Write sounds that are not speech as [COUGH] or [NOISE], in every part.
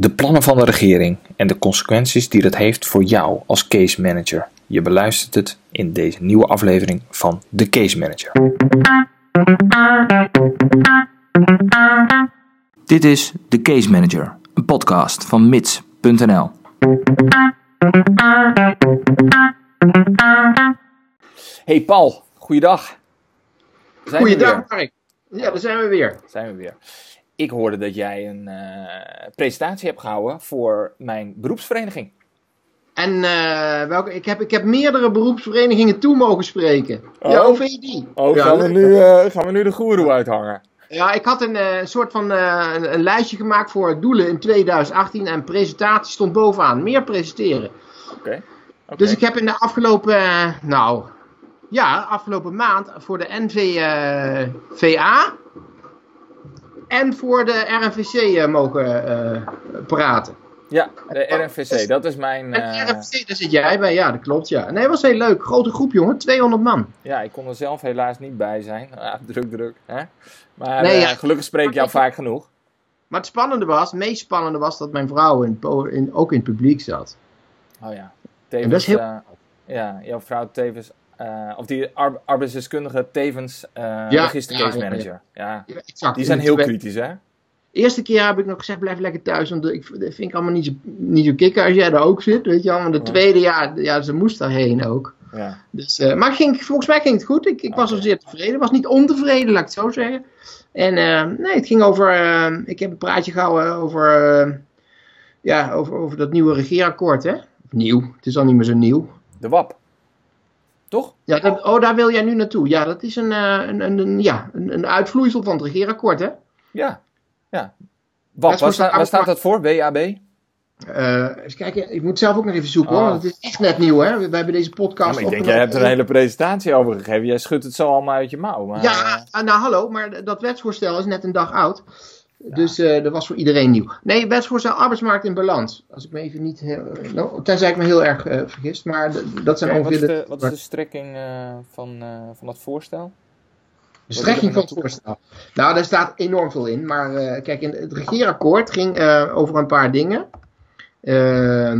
De plannen van de regering en de consequenties die dat heeft voor jou als case manager. Je beluistert het in deze nieuwe aflevering van De Case Manager. Dit is De Case Manager, een podcast van mits.nl. Hey Paul, goeiedag. Goeiedag? Mark. Ja, daar zijn we weer. Zijn we weer. Ik hoorde dat jij een eh, presentatie hebt gehouden voor mijn beroepsvereniging. En eh, welke, ik, heb, ik heb meerdere beroepsverenigingen toe mogen spreken. Oh. Ja, OVD. Oh, ja, gaan, we leuk. nu, eh, gaan we nu de goeroe uithangen? ja, ik had een eh, soort van eh, een, een lijstje gemaakt voor doelen in 2018 en presentatie stond bovenaan. Meer presenteren. Oké. Dus ik heb in de afgelopen, nou, ja, afgelopen maand voor de NVA en voor de RNVC eh, mogen eh, praten. Ja, de RNVC, dat is mijn... En eh, RNVC, daar zit jij bij, ja, dat klopt, ja. Nee, dat was heel leuk. Grote groep, jongen, 200 man. ja, ik kon er zelf helaas niet bij zijn. Ja, [LAUGHS] druk, druk. Hè? Maar Nee, ja. gelukkig spreek ik jou vaak genoeg. Maar het spannende was, het meest spannende was dat mijn vrouw in, ook in het publiek zat. Oh ja. En dat is heel- eh, ja, jouw vrouw tevens... eh, of die ar- arbeidsdeskundige tevens eh Ja, case manager. Ja. Ja, exact. Die zijn heel kritisch, hè? eerste keer heb ik nog gezegd, blijf lekker thuis, want ik dat vind ik allemaal niet zo, niet zo kicken als jij daar ook zit, weet je wel. Maar de tweede jaar, ja, ze moest daarheen ook. Ja. Dus, eh, maar ging, volgens mij ging het goed. Ik, ik was er zeer tevreden. Was niet ontevreden, laat ik het zo zeggen. En nee, het ging over. ik heb een praatje gehouden over. ja, over, over dat nieuwe regeerakkoord, hè? Nieuw. Het is al niet meer zo nieuw. De WAP. Toch? Ja, dat, oh, daar wil jij nu naartoe. Ja, dat is een, eh, een, een, een- ja, een, een uitvloeisel van het regeerakkoord, hè? Ja. Ja. Is waar, sta- staat dat voor? WAB? Eh, eens kijken, ik moet zelf ook nog even zoeken hoor, Oh. want het is echt net nieuw, hè? We, we hebben deze Ja, podcast. maar ik denk, jij hebt er een hele presentatie over gegeven. Jij schudt het zo allemaal uit je mouw. Maar, Ja, ah, nou hallo, maar dat wetsvoorstel is net een dag oud. Dus eh, dat was voor iedereen nieuw. Nee, wetsvoorstel arbeidsmarkt in balans. Als ik me even niet heel. nou, tenzij ik me heel erg eh, vergist, maar dat zijn Oké, wat, is ongeveer de, wat is de strekking eh, van, eh, van dat voorstel? de strekking van het voorstel. Nou, daar staat enorm veel in. Maar eh, kijk, in het regeerakkoord ging eh, over een paar dingen. Eh,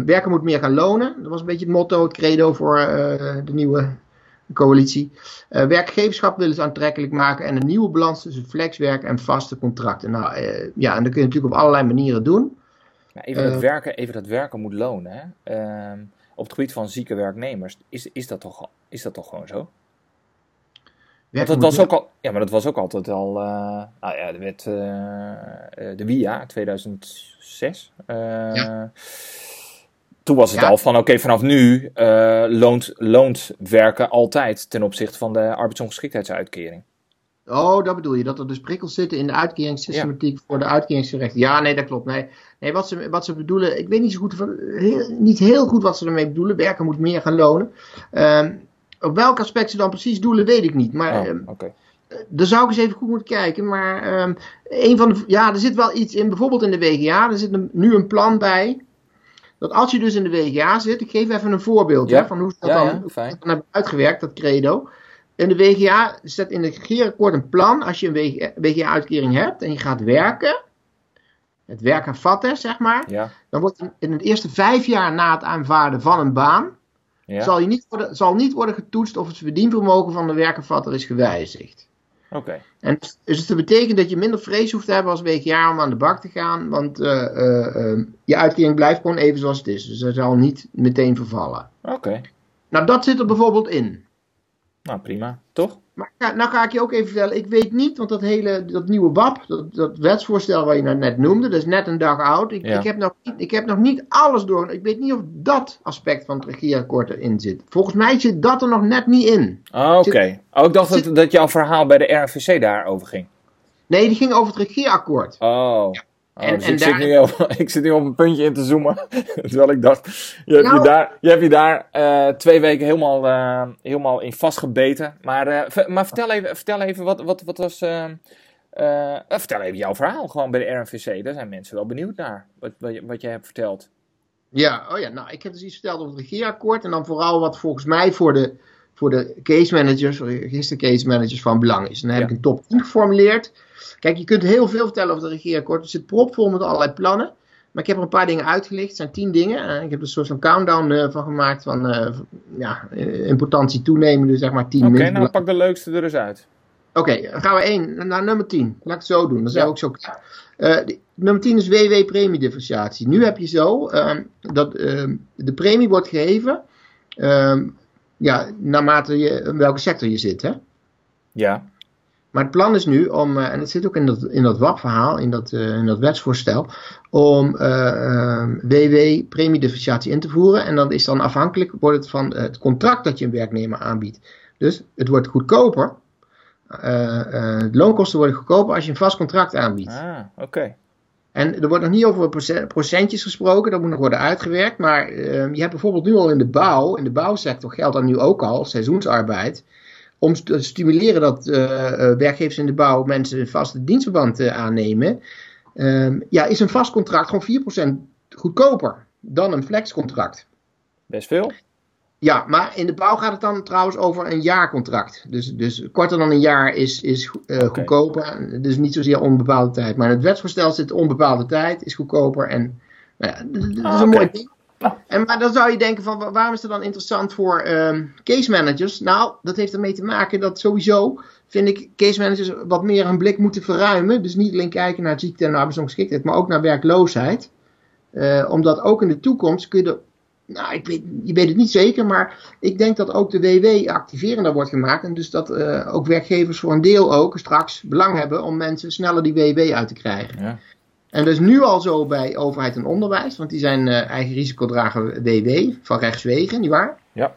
werken moet meer gaan lonen. Dat was een beetje het motto, het credo voor eh, de nieuwe coalitie. Eh, werkgeverschap willen ze aantrekkelijk maken en een nieuwe balans tussen flexwerk en vaste contracten. Nou eh, ja, en dat kun je natuurlijk op allerlei manieren doen. Ja, even, dat Eh. werken, even dat werken moet lonen. Hè? Ehm, op het gebied van zieke werknemers. Is, is, dat, toch, is dat toch gewoon zo? Want dat was ook al, ja, maar dat was ook altijd al. nou ja, de wet. de WIA 2006. eh, Ja. Toen was het Ja. al van: oké, vanaf nu eh, loont, loont werken altijd ten opzichte van de arbeidsongeschiktheidsuitkering. Oh, dat bedoel je, dat er dus prikkels zitten in de uitkeringssystematiek voor de uitkeringsgerechten. Ja, nee, dat klopt. Nee, nee wat, ze, wat ze bedoelen, ik weet niet zo goed, heel, niet heel goed wat ze ermee bedoelen. Werken moet meer gaan lonen. Ehm, op welk aspect ze dan precies doelen, weet ik niet. Maar Oh, ehm, oké. daar zou ik eens even goed moeten kijken. Maar ehm, een van de, ja, er zit wel iets in, bijvoorbeeld in de WGA, er zit een- nu een plan bij. Dat als je dus in de WGA zit, ik geef even een voorbeeld Ja. hè, van hoe ze dat Ja, dan, ja, hebben uitgewerkt, dat credo. In de WGA zet in het regeerakkoord een plan. Als je een WGA-uitkering hebt en je gaat werken, het werken vatten, zeg maar, dan wordt in- de eerste vijf jaar na het aanvaarden van een baan, zal, je niet worden, zal niet worden getoetst of het verdienvermogen van de werkenvatter is gewijzigd. Oké. En dus dat betekent dat je minder vrees hoeft te hebben als WGA om aan de bak te gaan, want eh, eh, eh, je uitkering blijft gewoon even zoals het is. Dus dat zal niet meteen vervallen. Oké. Nou, dat zit er bijvoorbeeld in. Nou, prima. Toch? Maar nou ga ik je ook even vertellen, ik weet niet, want dat hele, dat nieuwe WAP, dat, dat wetsvoorstel wat je nou net noemde, dat is net een dag oud. Ik, Ja. ik, heb, nog, niet- ik heb nog niet alles door, ik weet niet of dat aspect van het regeerakkoord erin zit. Volgens mij zit dat er nog net niet in. Ah, Oké. Oh, ik dacht zit- dat, dat jouw verhaal bij de RNVC daarover ging. Nee, die ging over het regeerakkoord. Oh. Oh, En- dus en ik, daar- zit nu op, [LAUGHS] ik zit nu op een puntje in te zoomen. [LAUGHS] Terwijl ik dacht, je hebt je Nou- daar, je hebt je daar eh, twee weken helemaal, eh, helemaal in vastgebeten. Maar, eh, ver- maar vertel even, vertel even wat, wat, wat was. eh, eh, eh, vertel even jouw verhaal gewoon bij de RNVC. Daar zijn mensen wel benieuwd naar. Wat, wat, je- wat jij hebt verteld. Ja, oh ja, nou, ik heb dus iets verteld over het regeerakkoord en dan vooral wat volgens mij voor de, voor de case managers, register case managers van belang is. En dan heb Ja. ik een top 10 geformuleerd. Kijk, je kunt heel veel vertellen over het regeerakkoord. Het zit propvol met allerlei plannen. Maar ik heb er een paar dingen uitgelicht. Het zijn tien dingen. ik heb er een soort van countdown van gemaakt van ja, importantie toenemende, zeg maar tien Oké, nou pak de leukste er eens uit. Oké, dan gaan we één naar nummer 10. Laat ik het zo doen, dan zijn we ook zo klaar. Uh, nummer 10 is WW premiedifferentiatie. Nu heb je zo uh, dat uh, de premie wordt gegeven ehm, ja, naarmate je, in welke sector je zit. Hè? Ja. Maar het plan is nu om, eh, en het zit ook in dat, in dat WAP-verhaal, in, dat, in dat wetsvoorstel, om WW premiedifferentiatie in te voeren. En dan is dan afhankelijk wordt het van het contract dat je een werknemer aanbiedt. Dus het wordt goedkoper uh, de loonkosten worden goedkoper als je een vast contract aanbiedt. Ah, oké. En er wordt nog niet over procentjes gesproken, dat moet nog worden uitgewerkt. Maar uh, je hebt bijvoorbeeld nu al in de bouw, in de bouwsector geldt dat nu ook al, seizoensarbeid. Om te stimuleren dat uh, werkgevers in de bouw mensen een vaste dienstverband aannemen. Ehm, ja, is een vast contract gewoon 4% goedkoper dan een flexcontract. Best veel. Ja, maar in de bouw gaat het dan trouwens over een jaarcontract. Dus, dus korter dan een jaar is, is uh, goedkoper. Dus niet zozeer onbepaalde tijd. Maar in het wetsvoorstel zit onbepaalde tijd, is goedkoper. En nou ja, dat, is ah, een mooi ding. En, maar dan zou je denken van waarom is het dan interessant voor uh, case managers? Nou, dat heeft ermee te maken dat sowieso vind ik case managers wat meer hun blik moeten verruimen. Dus niet alleen kijken naar ziekte en arbeidsongeschiktheid, maar ook naar werkloosheid. Uh, omdat ook in de toekomst kun je nou, ik weet, je weet het niet zeker, maar ik denk dat ook de WW activerender wordt gemaakt. En dus dat uh, ook werkgevers voor een deel ook straks belang hebben om mensen sneller die WW uit te krijgen. Ja. En dat is nu al zo bij overheid en onderwijs, want die zijn uh, eigen risicodrager WW van rechtswegen, nietwaar? Ja.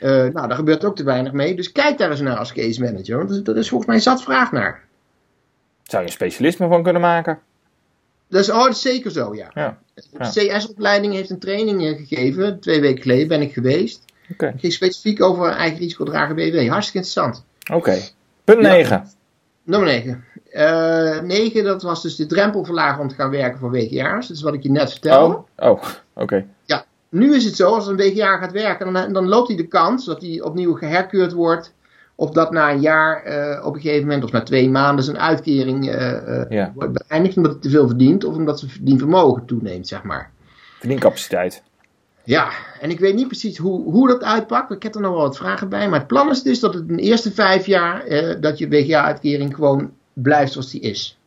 Uh, nou, daar gebeurt ook te weinig mee. Dus kijk daar eens naar als case manager, want dat is volgens mij zat vraag naar. Zou je een specialisme van kunnen maken? Dat is, oh, dat is zeker zo, ja. ja. De CS-opleiding heeft een training eh, gegeven. Twee weken geleden ben ik geweest. Okay. ging specifiek over eigen risicodragen BW. Hartstikke interessant. Oké. Punt 9. nummer 9. Uh, 9, dat was dus de drempel verlagen om te gaan werken voor WGA's. Dat is wat ik je net vertelde. Oh, oh oké. Ja, nu is het zo, als een WGA gaat werken, dan, dan loopt hij de kans dat hij opnieuw geherkeurd wordt of dat na een jaar uh, op een gegeven moment, of na twee maanden, zijn uitkering uh, ja. wordt beëindigd omdat hij te veel verdient, of omdat zijn verdienvermogen toeneemt, zeg maar. Verdiencapaciteit. Ja, en ik weet niet precies hoe, hoe dat uitpakt. Ik heb er nog wel wat vragen bij. Maar het plan is dus dat het in de eerste vijf jaar dat je WGA-uitkering gewoon blijft zoals die is.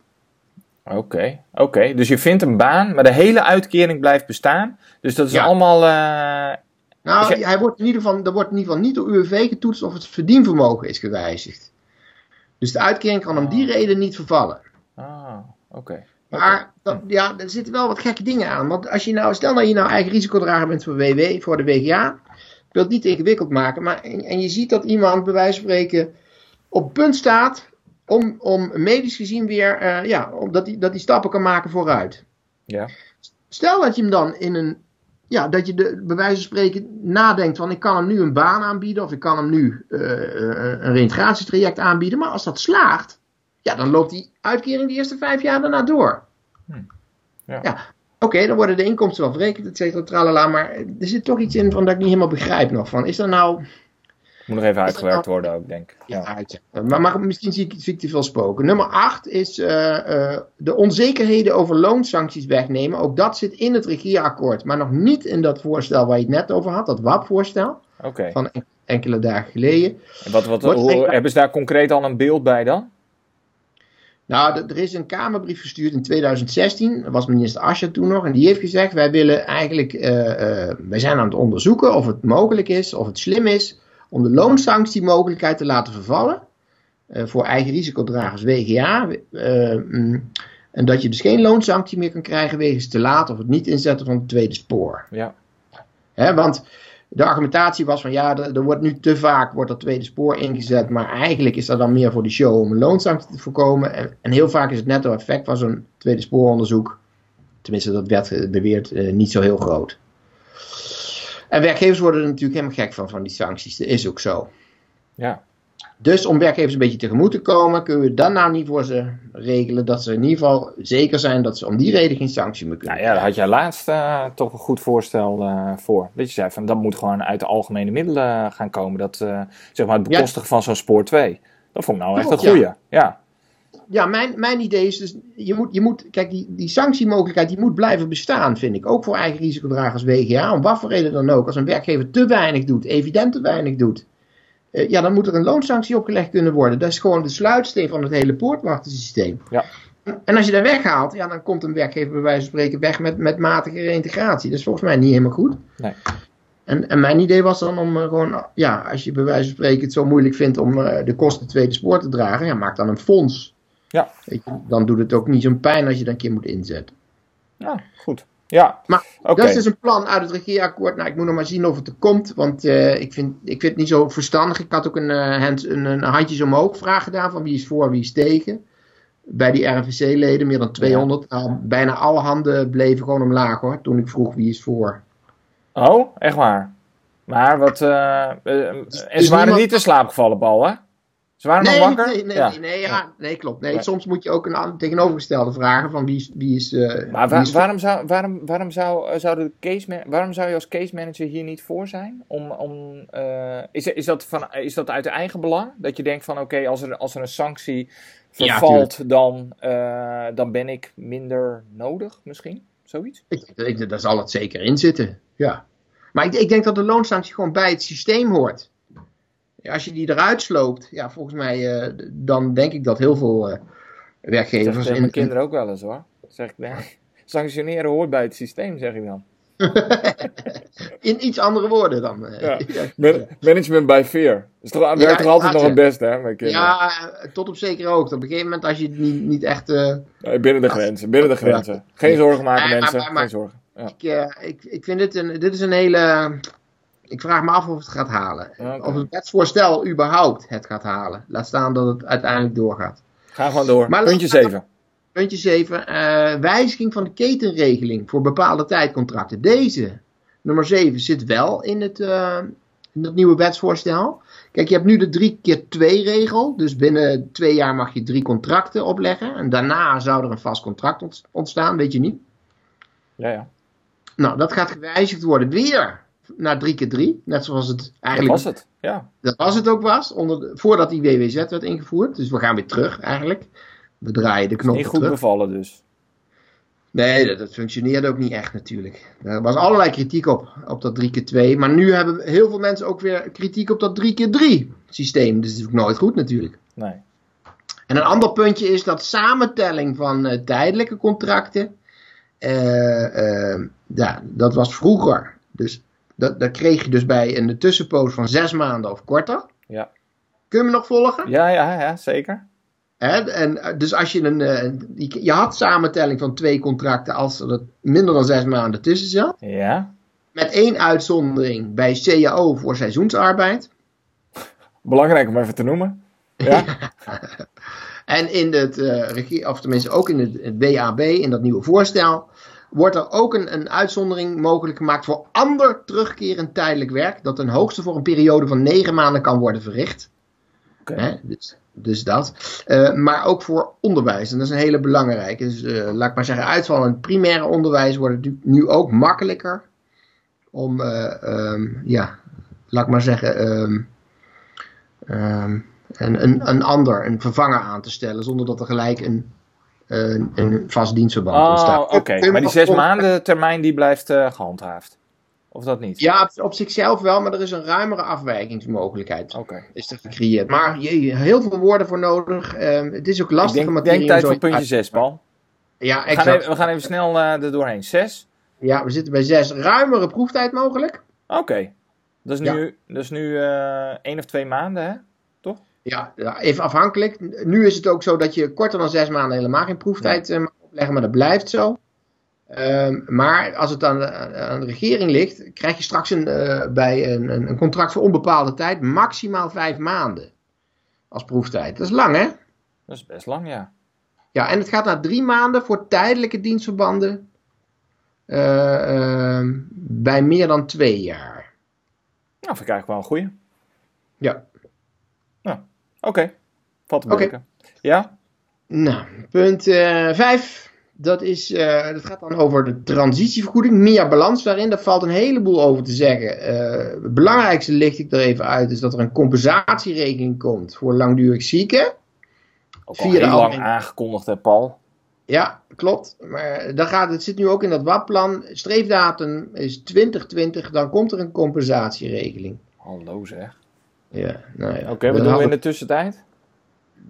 Oké, oké. Dus je vindt een baan, maar de hele uitkering blijft bestaan. Dus dat is allemaal nou, hij wordt in ieder geval, er wordt in ieder geval niet door UWV getoetst of het verdienvermogen is gewijzigd. Dus de uitkering kan om die ah. reden niet vervallen. Ah, oké. Maar ja, er zitten wel wat gekke dingen aan. Want als je nou, stel dat je nou eigen risicodrager bent voor WW, voor de WGA. Ik wil het niet ingewikkeld maken. Maar, en, je ziet dat iemand bij wijze van spreken op punt staat om, om medisch gezien weer, uh, ja, dat hij dat die stappen kan maken vooruit. Ja. Stel dat je hem dan in een ja, dat je de, bij wijze van spreken nadenkt van ik kan hem nu een baan aanbieden of ik kan hem nu uh, een reintegratietraject aanbieden. Maar als dat slaagt, ja, dan loopt die uitkering de eerste vijf jaar daarna door. Hm. Ja. ja. Oké, dan worden de inkomsten wel verrekend, et cetera, tralala, maar er zit toch iets in van dat ik niet helemaal begrijp nog. Van, is er nou moet nog even uitgewerkt worden ook, denk ik. Ja, ja. Maar, maar, misschien zie ik, zie ik te veel spoken. Nummer 8 is uh, uh, de onzekerheden over loonsancties wegnemen. Ook dat zit in het regeerakkoord, maar nog niet in dat voorstel waar je het net over had, dat WAP-voorstel. Okay. Van enkele dagen geleden. En wat, wat, hoe, hebben ze daar concreet al een beeld bij dan? Nou, er is een Kamerbrief gestuurd in 2016. Dat was minister Ascher toen nog. En die heeft gezegd: Wij willen eigenlijk. Uh, wij zijn aan het onderzoeken of het mogelijk is, of het slim is om de loonsanctiemogelijkheid te laten vervallen uh, voor eigen risicodragers WGA. Uh, eh, mm, en dat je dus geen loonsanctie meer kan krijgen wegens te laat of het niet inzetten van het tweede spoor. Ja. Hè, want de argumentatie was van ja, er, er, wordt nu te vaak wordt dat tweede spoor ingezet, maar eigenlijk is dat dan meer voor de show om een loonsanctie te voorkomen. En, en heel vaak is het netto effect van zo'n tweede spooronderzoek, tenminste dat werd beweerd, uh, niet zo heel groot. En werkgevers worden er natuurlijk helemaal gek van, van die sancties. Dat is ook zo. Ja. Dus om werkgevers een beetje tegemoet te komen, kunnen we dan nou niet voor ze regelen dat ze in ieder geval zeker zijn dat ze om die reden geen sanctie meer kunnen. Nou ja, daar had jij laatst uh, toch een goed voorstel uh, voor. Dat je zei van dat moet gewoon uit de algemene middelen gaan komen. Dat uh, zeg maar het bekostigen van zo'n spoor 2. Dat vond ik nou echt een goeie. Ja. ja, mijn, mijn idee is dus, je moet, je moet kijk, die, die sanctiemogelijkheid die moet blijven bestaan, vind ik. Ook voor eigen risicodragers WGA, om wat voor reden dan ook. Als een werkgever te weinig doet, evident te weinig doet, uh, ja, dan moet er een loonsanctie opgelegd kunnen worden. Dat is gewoon de sluitsteen van het hele poortwachtensysteem. Ja. En als je dat weghaalt, ja, dan komt een werkgever bij wijze van spreken weg met, met matige reintegratie. Dat is volgens mij niet helemaal goed. Nee. En, en mijn idee was dan om uh, gewoon, ja, als je bij wijze van spreken het zo moeilijk vindt om uh, de kosten tweede spoor te dragen, ja, maak dan een fonds. Ja. Dan doet het ook niet zo'n pijn als je dat een keer moet inzetten. Ja, goed. Ja, maar okay. dat is dus een plan uit het regeerakkoord. Nou, ik moet nog maar zien of het er komt, want uh, ik, vind, ik vind het niet zo verstandig. Ik had ook een, uh, hand, een, een handjes omhoog vraag gedaan van wie is voor, wie is tegen. Bij die RNVC-leden, meer dan 200. Ja. Nou, bijna alle handen bleven gewoon omlaag hoor, toen ik vroeg wie is voor. Oh, echt waar? Maar wat. Uh, en ze waren niemand... niet in slaap gevallen, Paul, hè? Ze waren nee, nog wakker? Nee, nee, ja. nee, nee, ja, nee klopt. Nee, Soms moet je ook een tegenovergestelde vragen van wie is... Wie is uh, maar wie is waarom, zou, waarom, waarom, zou, zou de case waarom zou je als case manager hier niet voor zijn? Om, om, uh, is, is, dat van, is dat uit eigen belang? Dat je denkt van oké, okay, als, er, als er een sanctie vervalt, ja, dan, uh, dan ben ik minder nodig misschien? Zoiets? Ik, ik, daar zal het zeker in zitten, ja. Maar ik, ik denk dat de loonsanctie gewoon bij het systeem hoort als je die eruit sloopt, ja, volgens mij, uh, dan denk ik dat heel veel uh, werkgevers. Dat zeggen mijn kinderen ook wel eens hoor. Zeg ik, [LAUGHS] sanctioneren hoort bij het systeem, zeg ik dan. [LAUGHS] In iets andere woorden dan. [LAUGHS] Ja. Man management by fear. Is toch, werkt ja, toch altijd nog het beste, hè? Met ja, tot op zekere hoogte. Op een gegeven moment, als je het niet, niet echt. Nee, binnen de grenzen, binnen de grenzen. Geen zorgen maken, mensen. Maar, maar, Geen zorgen. Ja. Ik, ik, ik vind dit een, dit is een hele ik vraag me af of het gaat halen. Okay. Of het wetsvoorstel überhaupt het gaat halen. Laat staan dat het uiteindelijk doorgaat. Ga gewoon door. Maar puntje 7. Puntje 7. Uh, wijziging van de ketenregeling voor bepaalde tijdcontracten. Deze, nummer 7, zit wel in het, uh, in het nieuwe wetsvoorstel. Kijk, je hebt nu de 3 keer 2 regel. Dus binnen twee jaar mag je drie contracten opleggen. En daarna zou er een vast contract ontstaan, weet je niet? Ja, ja. Nou, dat gaat gewijzigd worden weer naar 3 keer 3 Net zoals het eigenlijk... Dat was het, ja. Dat was het ook was, onder de, voordat die WWZ werd ingevoerd. Dus we gaan weer terug eigenlijk. We draaien de knoppen Niet goed terug. bevallen dus. Nee, dat, dat, functioneerde ook niet echt natuurlijk. Er was allerlei kritiek op, op dat 3 keer 2 Maar nu hebben heel veel mensen ook weer kritiek op dat 3 keer 3 systeem. Dus dat is ook nooit goed natuurlijk. Nee. En een ander puntje is dat samentelling van uh, tijdelijke contracten. Uh, uh, ja, dat was vroeger. Dus dat, dat kreeg je dus bij een tussenpoos van zes maanden of korter. Ja. Kun je me nog volgen? Ja, ja, ja zeker. Hè? En, dus als je een. Je, je had samentelling van twee contracten als er minder dan zes maanden tussen zat. Ja. Met één uitzondering bij CAO voor seizoensarbeid. Belangrijk om even te noemen. Ja. [LAUGHS] [LAUGHS] en in het uh, regie, of tenminste ook in het, het BAB, in dat nieuwe voorstel, wordt er ook een, een uitzondering mogelijk gemaakt voor ander terugkerend tijdelijk werk, dat ten hoogste voor een periode van negen maanden kan worden verricht. Okay. Dus, dus, dat. Uh, maar ook voor onderwijs. En dat is een hele belangrijke. Dus uh, laat ik maar zeggen, uitval in het primaire onderwijs wordt het nu ook makkelijker om, uh, um, ja, laat ik maar zeggen, um, um, een, een, een ander, een vervanger aan te stellen, zonder dat er gelijk een een, een vast dienstverband oh, ontstaat. Oké, okay. maar die zes maanden termijn die blijft uh, gehandhaafd? Of dat niet? Ja, op, zichzelf wel, maar er is een ruimere afwijkingsmogelijkheid. Okay. Is er gecreëerd. Maar je, heel veel woorden voor nodig. Um, het is ook lastige ik denk, tijd voor puntje 6, Paul. Ja, we, gaan even, we gaan even snel uh, er doorheen. 6? Ja, we zitten bij 6. Ruimere proeftijd mogelijk. Oké. Okay. Dat is nu, ja. dat is nu uh, één of twee maanden, hè? Ja, even afhankelijk. Nu is het ook zo dat je korter dan zes maanden helemaal geen proeftijd ja. mag opleggen, maar dat blijft zo. Um, maar als het aan de, aan de, regering ligt, krijg je straks een, uh, bij een, een, contract voor onbepaalde tijd maximaal vijf maanden als proeftijd. Dat is lang, hè? Dat is best lang, ja. Ja, en het gaat naar drie maanden voor tijdelijke dienstverbanden uh, uh, bij meer dan twee jaar. Nou, vind ik eigenlijk wel een goeie. Ja. Oké. Okay. Valt te bereiken. Okay. Ja? Nou, punt 5. Dat, is, uh, dat gaat dan over de transitievergoeding, MIA balans daarin. Daar valt een heleboel over te zeggen. Uh, het belangrijkste licht ik er even uit is dat er een compensatieregeling komt voor langdurig zieken. Ook al heel lang aangekondigd, hè, Paul? Ja, klopt. Maar dan gaat, het zit nu ook in dat WAP-plan. Streefdatum is 2020, dan komt er een compensatieregeling. Hallo zeg. Ja, nou ja. Oké, okay, wat doen we in de tussentijd?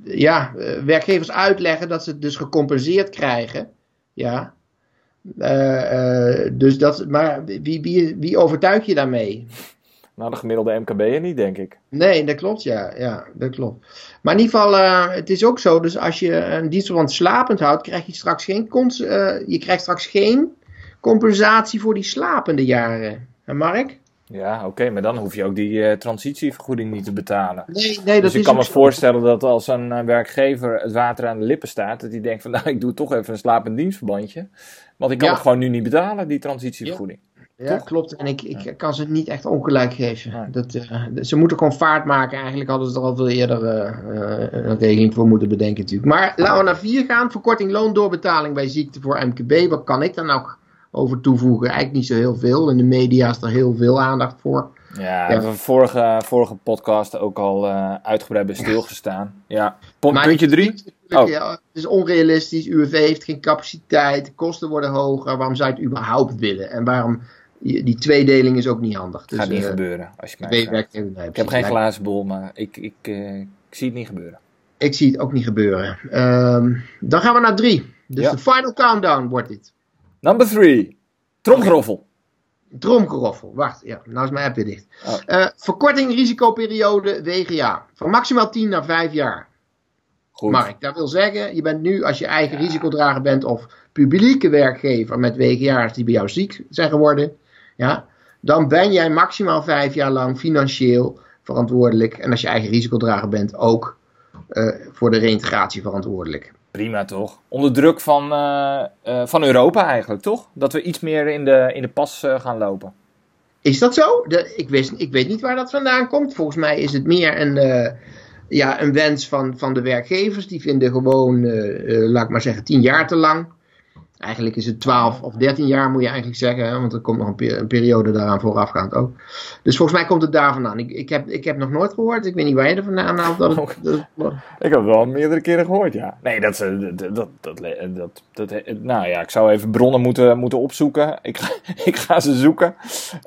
Ja, eh, werkgevers uitleggen dat ze het dus gecompenseerd krijgen. Ja. Uh, uh, dus dat, maar wie, wie, wie overtuig je daarmee? Nou, de gemiddelde MKB'er niet, denk ik. Nee, dat klopt, ja. ja dat klopt. Maar in ieder geval, uh, het is ook zo, dus als je een dienstverband slapend houdt, krijg je straks geen, je krijgt straks geen compensatie voor die slapende jaren. En Mark? Ja, oké, maar dan hoef je ook die uh, transitievergoeding niet te betalen. Nee, nee, dat dus ik kan me voorstellen dat als een werkgever het water aan de lippen staat, dat hij denkt van [LAUGHS] nou, ik doe toch even een slapend dienstverbandje. Want ik kan het gewoon nu niet betalen, die transitievergoeding. Ja, klopt. En ik, ik kan ze niet echt ongelijk geven. Dat, uh, ze moeten gewoon vaart maken. Eigenlijk hadden ze er al veel eerder een regeling voor moeten bedenken natuurlijk. Maar laten we naar 4 gaan. Verkorting loondoorbetaling bij ziekte voor MKB. Wat kan ik daar nou over toevoegen? Eigenlijk niet zo heel veel. In de media is er heel veel aandacht voor. Ja, ja. hebben we vorige, vorige podcast ook al uh, uitgebreid bij stilgestaan. [LAUGHS] Ja. Puntje 3? Oh. Ja, het is onrealistisch. UWV heeft geen capaciteit. De kosten worden hoger. Waarom zou je het überhaupt willen? En waarom die tweedeling is ook niet handig. Dus, gaat niet uh, gebeuren. Als je mij vraagt. ik heb geen glazen bol, maar ik, ik, uh, ik zie het niet gebeuren. Ik zie het ook niet gebeuren. Um, dan gaan we naar drie. Dus ja. de final countdown wordt dit. Number three. Tromgeroffel. Tromgeroffel. Wacht, ja, nou is mijn app weer dicht. Oh. Uh, verkorting risicoperiode WGA. Van maximaal 10 naar 5 jaar. Goed. Mark, dat wil zeggen, je bent nu als je eigen ja. risicodrager bent of publieke werkgever met WGA's die bij jou ziek zijn geworden, ja, dan ben jij maximaal vijf jaar lang financieel verantwoordelijk. En als je eigen risicodrager bent, ook uh, voor de reïntegratie verantwoordelijk. Prima toch? Onder druk van, uh, uh, van Europa eigenlijk, toch? Dat we iets meer in de, in de pas gaan lopen. Is dat zo? Ik, wist, ik weet niet waar dat vandaan komt. Volgens mij is het meer een, ja, een wens van, van de werkgevers. Die vinden gewoon, laat ik maar zeggen, tien jaar te lang. Eigenlijk is het 12 of 13 jaar moet je eigenlijk zeggen, want er komt nog een, per een, periode daaraan voorafgaand ook. Dus volgens mij komt het daar vandaan. Ik, ik, heb, ik heb nog nooit gehoord, ik weet niet waar je er vandaan haalt. Dat, [LAUGHS] dat, ik heb het wel meerdere keren gehoord, ja. Nee, dat, dat, dat, dat, dat, nou ja, ik zou even bronnen moeten, moeten opzoeken. Ik ga, [LAUGHS] ik ga ze zoeken.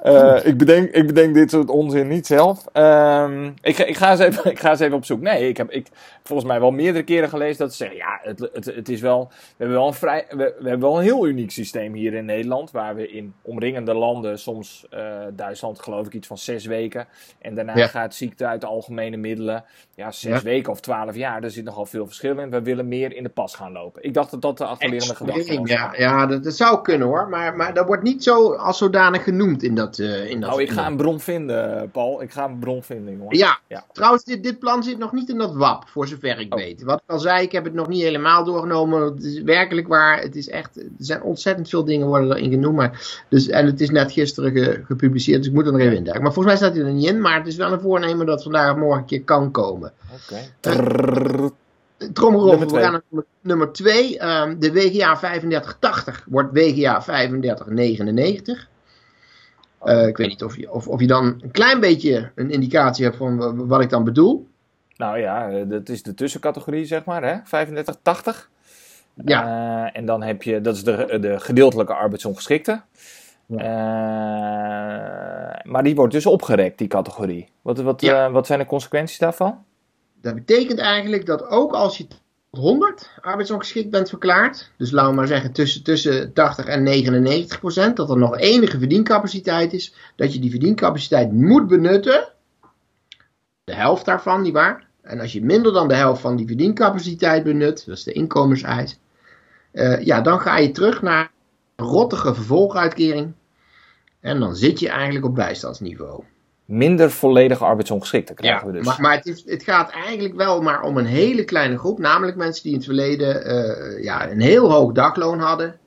Uh, ik, bedenk, ik bedenk dit soort onzin niet zelf. Uh, ik, ik, ga eens even, ik ga eens [LAUGHS] even op zoek. Nee, ik heb ik, volgens mij wel meerdere keren gelezen dat ze zeggen, ja, het, het, het is wel, we hebben wel een vrij, we, we hebben wel een heel uniek systeem hier in Nederland. Waar we in omringende landen, soms uh, Duitsland geloof ik iets van zes weken. En daarna ja. gaat ziekte uit de algemene middelen. Ja, zes ja. weken of twaalf jaar. Daar zit nogal veel verschil in. We willen meer in de pas gaan lopen. Ik dacht dat dat de achterliggende gedachte was. Ja, ja dat, dat, zou kunnen hoor. Maar, maar dat wordt niet zo als zodanig genoemd in dat. Uh, in dat nou, ik ga een bron vinden, Paul. Ik ga een bron vinden, jongen. Ja, ja. trouwens, dit, dit plan zit nog niet in dat WAP, voor zover ik oh. weet. Wat ik al zei, ik heb het nog niet helemaal doorgenomen. Het is werkelijk waar. Het is echt er zijn ontzettend veel dingen worden erin genoemd. Maar, dus, en het is net gisteren ge, gepubliceerd, dus ik moet er nog even in Maar volgens mij staat hij er niet in. Maar het is wel een voornemen dat vandaag of morgen een keer kan komen. Oké. Okay. Tromgeroffel, we gaan naar nummer 2. Um, de WGA 3580 wordt WGA 3599. Uh, ik weet niet of je, of, of je dan een klein beetje een indicatie hebt van wat ik dan bedoel. Nou ja, eh, dat is de tussencategorie, zeg maar, hè? 3580. Ja. Uh, en dan heb je, dat is de, de gedeeltelijke arbeidsongeschikte. Ja. Uh, maar die wordt dus opgerekt, die categorie. Wat, wat, ja. uh, wat zijn de consequenties daarvan? Dat betekent eigenlijk dat ook als je 100 arbeidsongeschikt bent verklaard, dus laten we maar zeggen tussen, tussen 80 en 99 procent, dat er nog enige verdiencapaciteit is, dat je die verdiencapaciteit moet benutten. De helft daarvan, niet waar? En als je minder dan de helft van die verdiencapaciteit benut, dat is de inkomenseis, uh, ja, dan ga je terug naar een rottige vervolguitkering. En dan zit je eigenlijk op bijstandsniveau. Minder volledige arbeidsongeschikte krijgen ja, we dus. Maar, maar het, is, het, gaat eigenlijk wel maar om een hele kleine groep. Namelijk mensen die in het verleden uh, ja, een heel hoog dakloon hadden.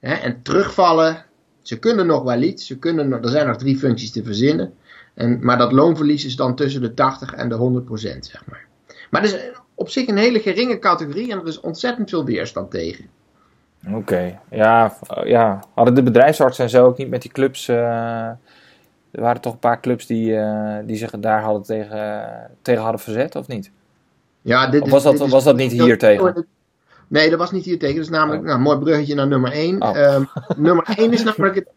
Hè, en terugvallen. Ze kunnen nog wel iets. Ze kunnen, er zijn nog drie functies te verzinnen. En, maar dat loonverlies is dan tussen de 80 en de 100 procent, zeg maar. Maar het is op zich een hele geringe categorie en er is ontzettend veel weerstand tegen. Oké, okay. ja, ja, hadden de bedrijfsartsen en zo ook niet met die clubs. Uh, er waren toch een paar clubs die, uh, die zich daar hadden tegen, tegen hadden verzet, of niet? Ja, dit, of was dat, dit is- was dat niet hier tegen? Nee, dat was niet hier tegen. Dat is namelijk Oh. nou, een mooi bruggetje naar nummer 1. Oh. nummer 1 is namelijk het,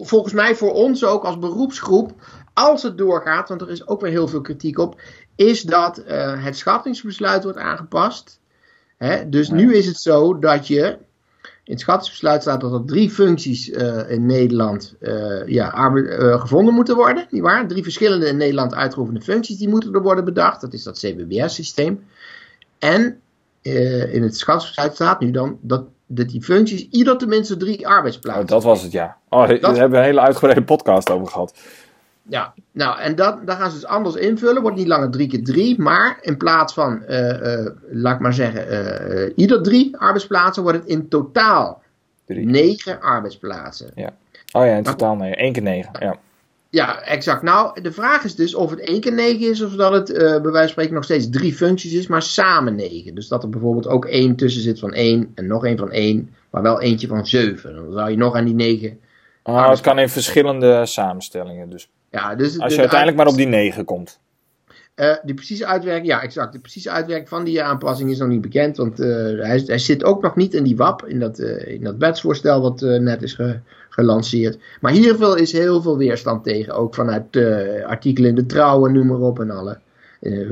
volgens mij voor ons ook als beroepsgroep, als het doorgaat, want er is ook weer heel veel kritiek op, is dat eh, het schattingsbesluit wordt aangepast. Hè? Dus Ja. nu is het zo dat je. In het schattingsbesluit staat dat er drie functies eh, in Nederland eh, ja, arbe- gevonden moeten worden. Nietwaar? Drie verschillende in Nederland uitgeoefende functies die moeten er worden bedacht. Dat is dat CBBS-systeem. En in het schattingsbesluit staat nu dan dat, dat die functies ieder tenminste drie arbeidsplaatsen. Oh, dat was het, ja. Oh, daar Dat- hebben we een hele uitgebreide podcast over gehad. Ja, nou en dat, daar gaan ze dus anders invullen. Wordt niet langer drie keer drie, maar in plaats van, eh, eh, laat ik maar zeggen, eh, ieder drie arbeidsplaatsen wordt het in totaal Drie. negen arbeidsplaatsen. Oh ja, in totaal nee. 1 keer 9. Ja. Ja, exact. Nou, de vraag is dus of het één keer negen is of dat het bij wijze van spreken nog steeds drie functies is, maar samen negen. Dus dat er bijvoorbeeld ook één tussen zit van één en nog één van één, maar wel eentje van zeven. Dan zou je nog aan die negen. Oh, het kan in verschillende samenstellingen. Dus Ja, dus, als je uiteindelijk maar op die 9 komt. Eh, de precieze uitwerking, ja, exact. De precieze uitwerking van die aanpassing is nog niet bekend, want eh, hij, hij zit ook nog niet in die WAP, in dat, eh, in dat wetsvoorstel wat net is ge- gelanceerd. Maar hiervoor is heel veel weerstand tegen, ook vanuit artikelen in de Trouw en noem maar op en alle.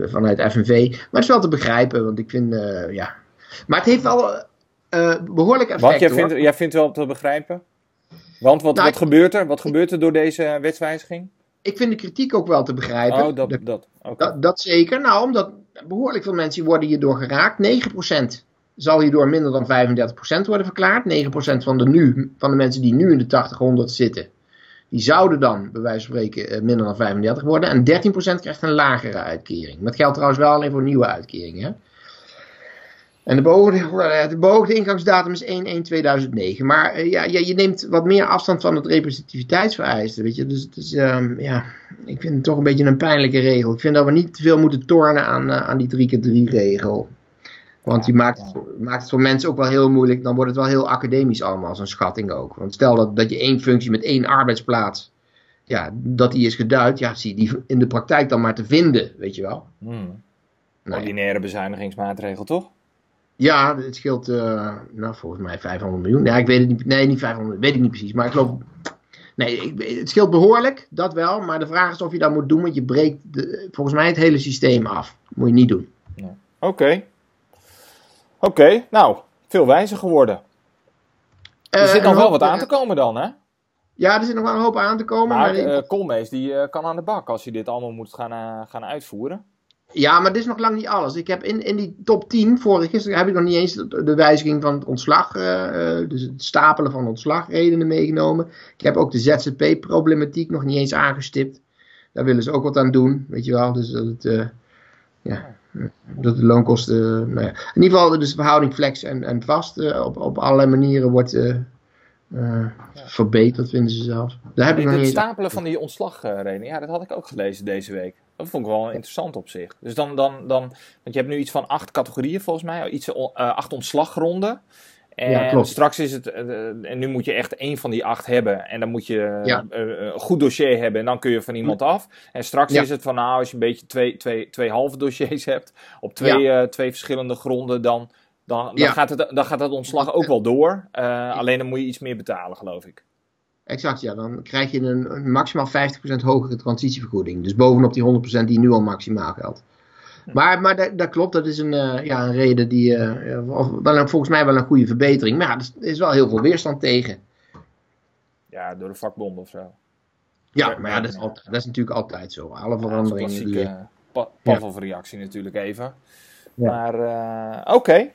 vanuit FNV. Maar het is wel te begrijpen, want ik vind, ja. Maar het heeft wel eh behoorlijk effect. Want jij vindt, jij vindt wel te begrijpen? Want wat, Nou, wat gebeurt er? Wat gebeurt er door deze wetswijziging? Ik vind de kritiek ook wel te begrijpen. Oh, dat, De- dat. Dat, dat zeker. Nou, omdat behoorlijk veel mensen worden hierdoor geraakt. 9% zal hierdoor minder dan 35% worden verklaard. 9% van de, nu, van de mensen die nu in de 80-100 zitten, die zouden dan, bij wijze van spreken, eh, minder dan 35 worden. En 13% krijgt een lagere uitkering. Dat geldt trouwens wel alleen voor nieuwe uitkeringen. En de beoogde, [LAUGHS] de beoogde ingangsdatum is 1-1-2009. Maar eh, ja, je, je neemt wat meer afstand van het representativiteitsvereiste. Weet je? Dus het is, ehm, ja, ik vind het toch een beetje een pijnlijke regel. Ik vind dat we niet te veel moeten tornen aan, eh, aan die 3 keer 3 regel. Want die maakt, het voor- maakt het voor mensen ook wel heel moeilijk. Dan wordt het wel heel academisch allemaal, zo'n schatting ook. Want stel dat, dat je één functie met één arbeidsplaats, ja, dat die is geduid. Ja, zie je die in de praktijk dan maar te vinden, weet je wel. Hmm. Nee. Ordinaire bezuinigingsmaatregel, toch? Ja, het scheelt, eh, nou volgens mij 500 miljoen. Nee, ik weet het niet. Nee, niet 500, weet ik niet precies. Maar ik geloof, nee, ik, het scheelt behoorlijk, dat wel. Maar de vraag is of je dat moet doen, want je breekt de, volgens mij het hele systeem af. Moet je niet doen. Oké. Oké, nou, veel wijzer geworden. Er Eh, zit en nog wel hoop- wat aan te komen dan, hè? Ja, er zit nog wel een hoop aan te komen. Maar Maar, eh Koolmees, die eh, kan aan de bak als hij dit allemaal moet gaan, eh, gaan uitvoeren. Ja, maar dit is nog lang niet alles. Ik heb in, in die top 10, vorige gisteren heb ik nog niet eens de, wijziging van het ontslag, eh, eh, dus het stapelen van ontslagredenen meegenomen. Ik heb ook de ZZP-problematiek nog niet eens aangestipt. Daar willen ze ook wat aan doen, weet je wel. Dus dat het, eh, ja, dat de loonkosten, nou ja. In ieder geval dus de verhouding flex en, en vast op, op allerlei manieren wordt eh, eh, verbeterd, vinden ze zelf. Daar heb ik nog het niet stapelen van die ontslagredenen, ja, dat had ik ook gelezen deze week. Dat vond ik wel interessant op zich. Dus dan, dan, dan want je hebt nu iets van acht categorieën volgens mij, iets, eh, acht ontslaggronden. En Ja, klopt. straks is het, eh, en nu moet je echt één van die acht hebben. En dan moet je Ja. eh, een goed dossier hebben en dan kun je van iemand af. En straks Ja. is het van, nou, als je een beetje twee, twee, twee halve dossiers [LAUGHS] hebt, op twee, eh, twee verschillende gronden, dan, dan, dan, Ja. gaat het, dan gaat het ontslag ook wel door. Eh, alleen dan moet je iets meer betalen, geloof ik. Exact, ja. Dan krijg je een, een maximaal 50% hogere transitievergoeding. Dus bovenop die 100% die nu al maximaal geldt. Maar, maar dat, dat klopt, dat is een, eh, ja, een reden die, of wel een, volgens mij wel een goede verbetering. Maar ja, er is wel heel veel weerstand tegen. Ja, door de vakbond of zo. Ja, maar ja, dat is, altijd, dat is natuurlijk altijd zo. Alle Ja, dat is een veranderingen die... klassieke pa Pavlov-reactie natuurlijk even. Ja. Maar eh, oké.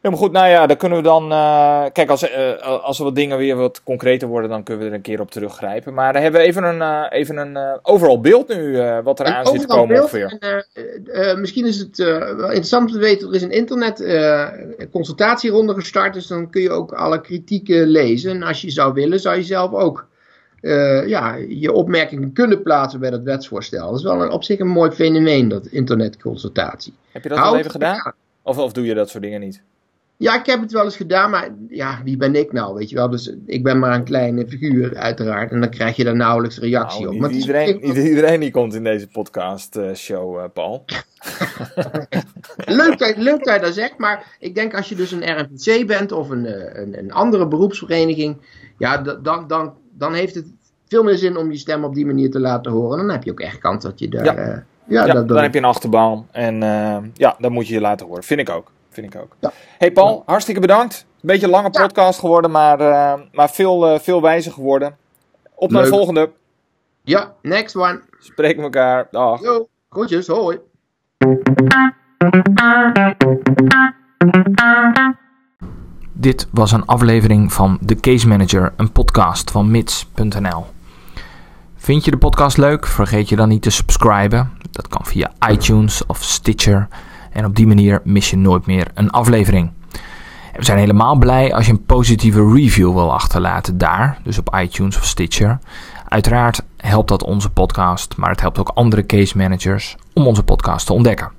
Helemaal goed. Nou ja, dan kunnen we dan... eh, kijk, als, eh, als er wat dingen weer wat concreter worden, dan kunnen we er een keer op teruggrijpen. Maar dan hebben we even een, even een overal beeld nu, wat er aan zit te komen ongeveer. En, misschien is het wel interessant om te weten, er is een internet consultatieronde gestart, dus dan kun je ook alle kritieken lezen. En als je zou willen, zou je zelf ook eh, ja, je opmerkingen kunnen plaatsen bij dat wetsvoorstel. Dat is wel een, op zich een mooi fenomeen, dat internetconsultatie. Heb je dat Houd- al even gedaan? Of, of doe je dat soort dingen niet? Ja, ik heb het wel eens gedaan, maar ja, wie ben ik nou, weet je wel. Dus ik ben maar een kleine figuur, uiteraard. En dan krijg je daar nauwelijks reactie Nou, op. niet, Maar is- iedereen, iedereen die komt in deze podcast eh, show, eh, Paul. [LAUGHS] leuk, dat, leuk dat je dat zegt, maar ik denk als je dus een RNVC bent of een, een, een andere beroepsvereniging, ja, dan, dan, dan heeft het veel meer zin om je stem op die manier te laten horen. Dan heb je ook echt kans dat je daar... Ja. eh, Ja, ja, dat, dan heb je een achterban. En eh, ja, dan moet je je laten horen. Vind ik ook. Vind ik ook. Ja. Hey Paul, hartstikke bedankt. Een beetje een lange podcast geworden, maar, eh, maar veel, veel wijzer geworden. Op naar de volgende. ja, next one. Spreken elkaar. Dag. Yo, groetjes, hoi. Dit was een aflevering van The Case Manager, een podcast van mits.nl. Vind je de podcast leuk? Vergeet je dan niet te subscriben. Dat kan via iTunes of Stitcher. En op die manier mis je nooit meer een aflevering. We zijn helemaal blij als je een positieve review wil achterlaten daar, dus op iTunes of Stitcher. Uiteraard helpt dat onze podcast, maar het helpt ook andere case managers om onze podcast te ontdekken.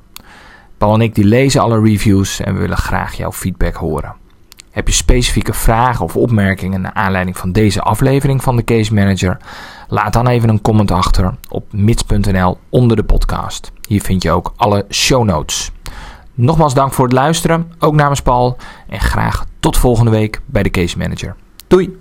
Paul en ik die lezen alle reviews en we willen graag jouw feedback horen. Heb je specifieke vragen of opmerkingen naar aanleiding van deze aflevering van de Case Manager? Laat dan even een comment achter op mits.nl onder de podcast. Hier vind je ook alle show notes. Nogmaals dank voor het luisteren, ook namens Paul. En graag tot volgende week bij de Case Manager. Doei!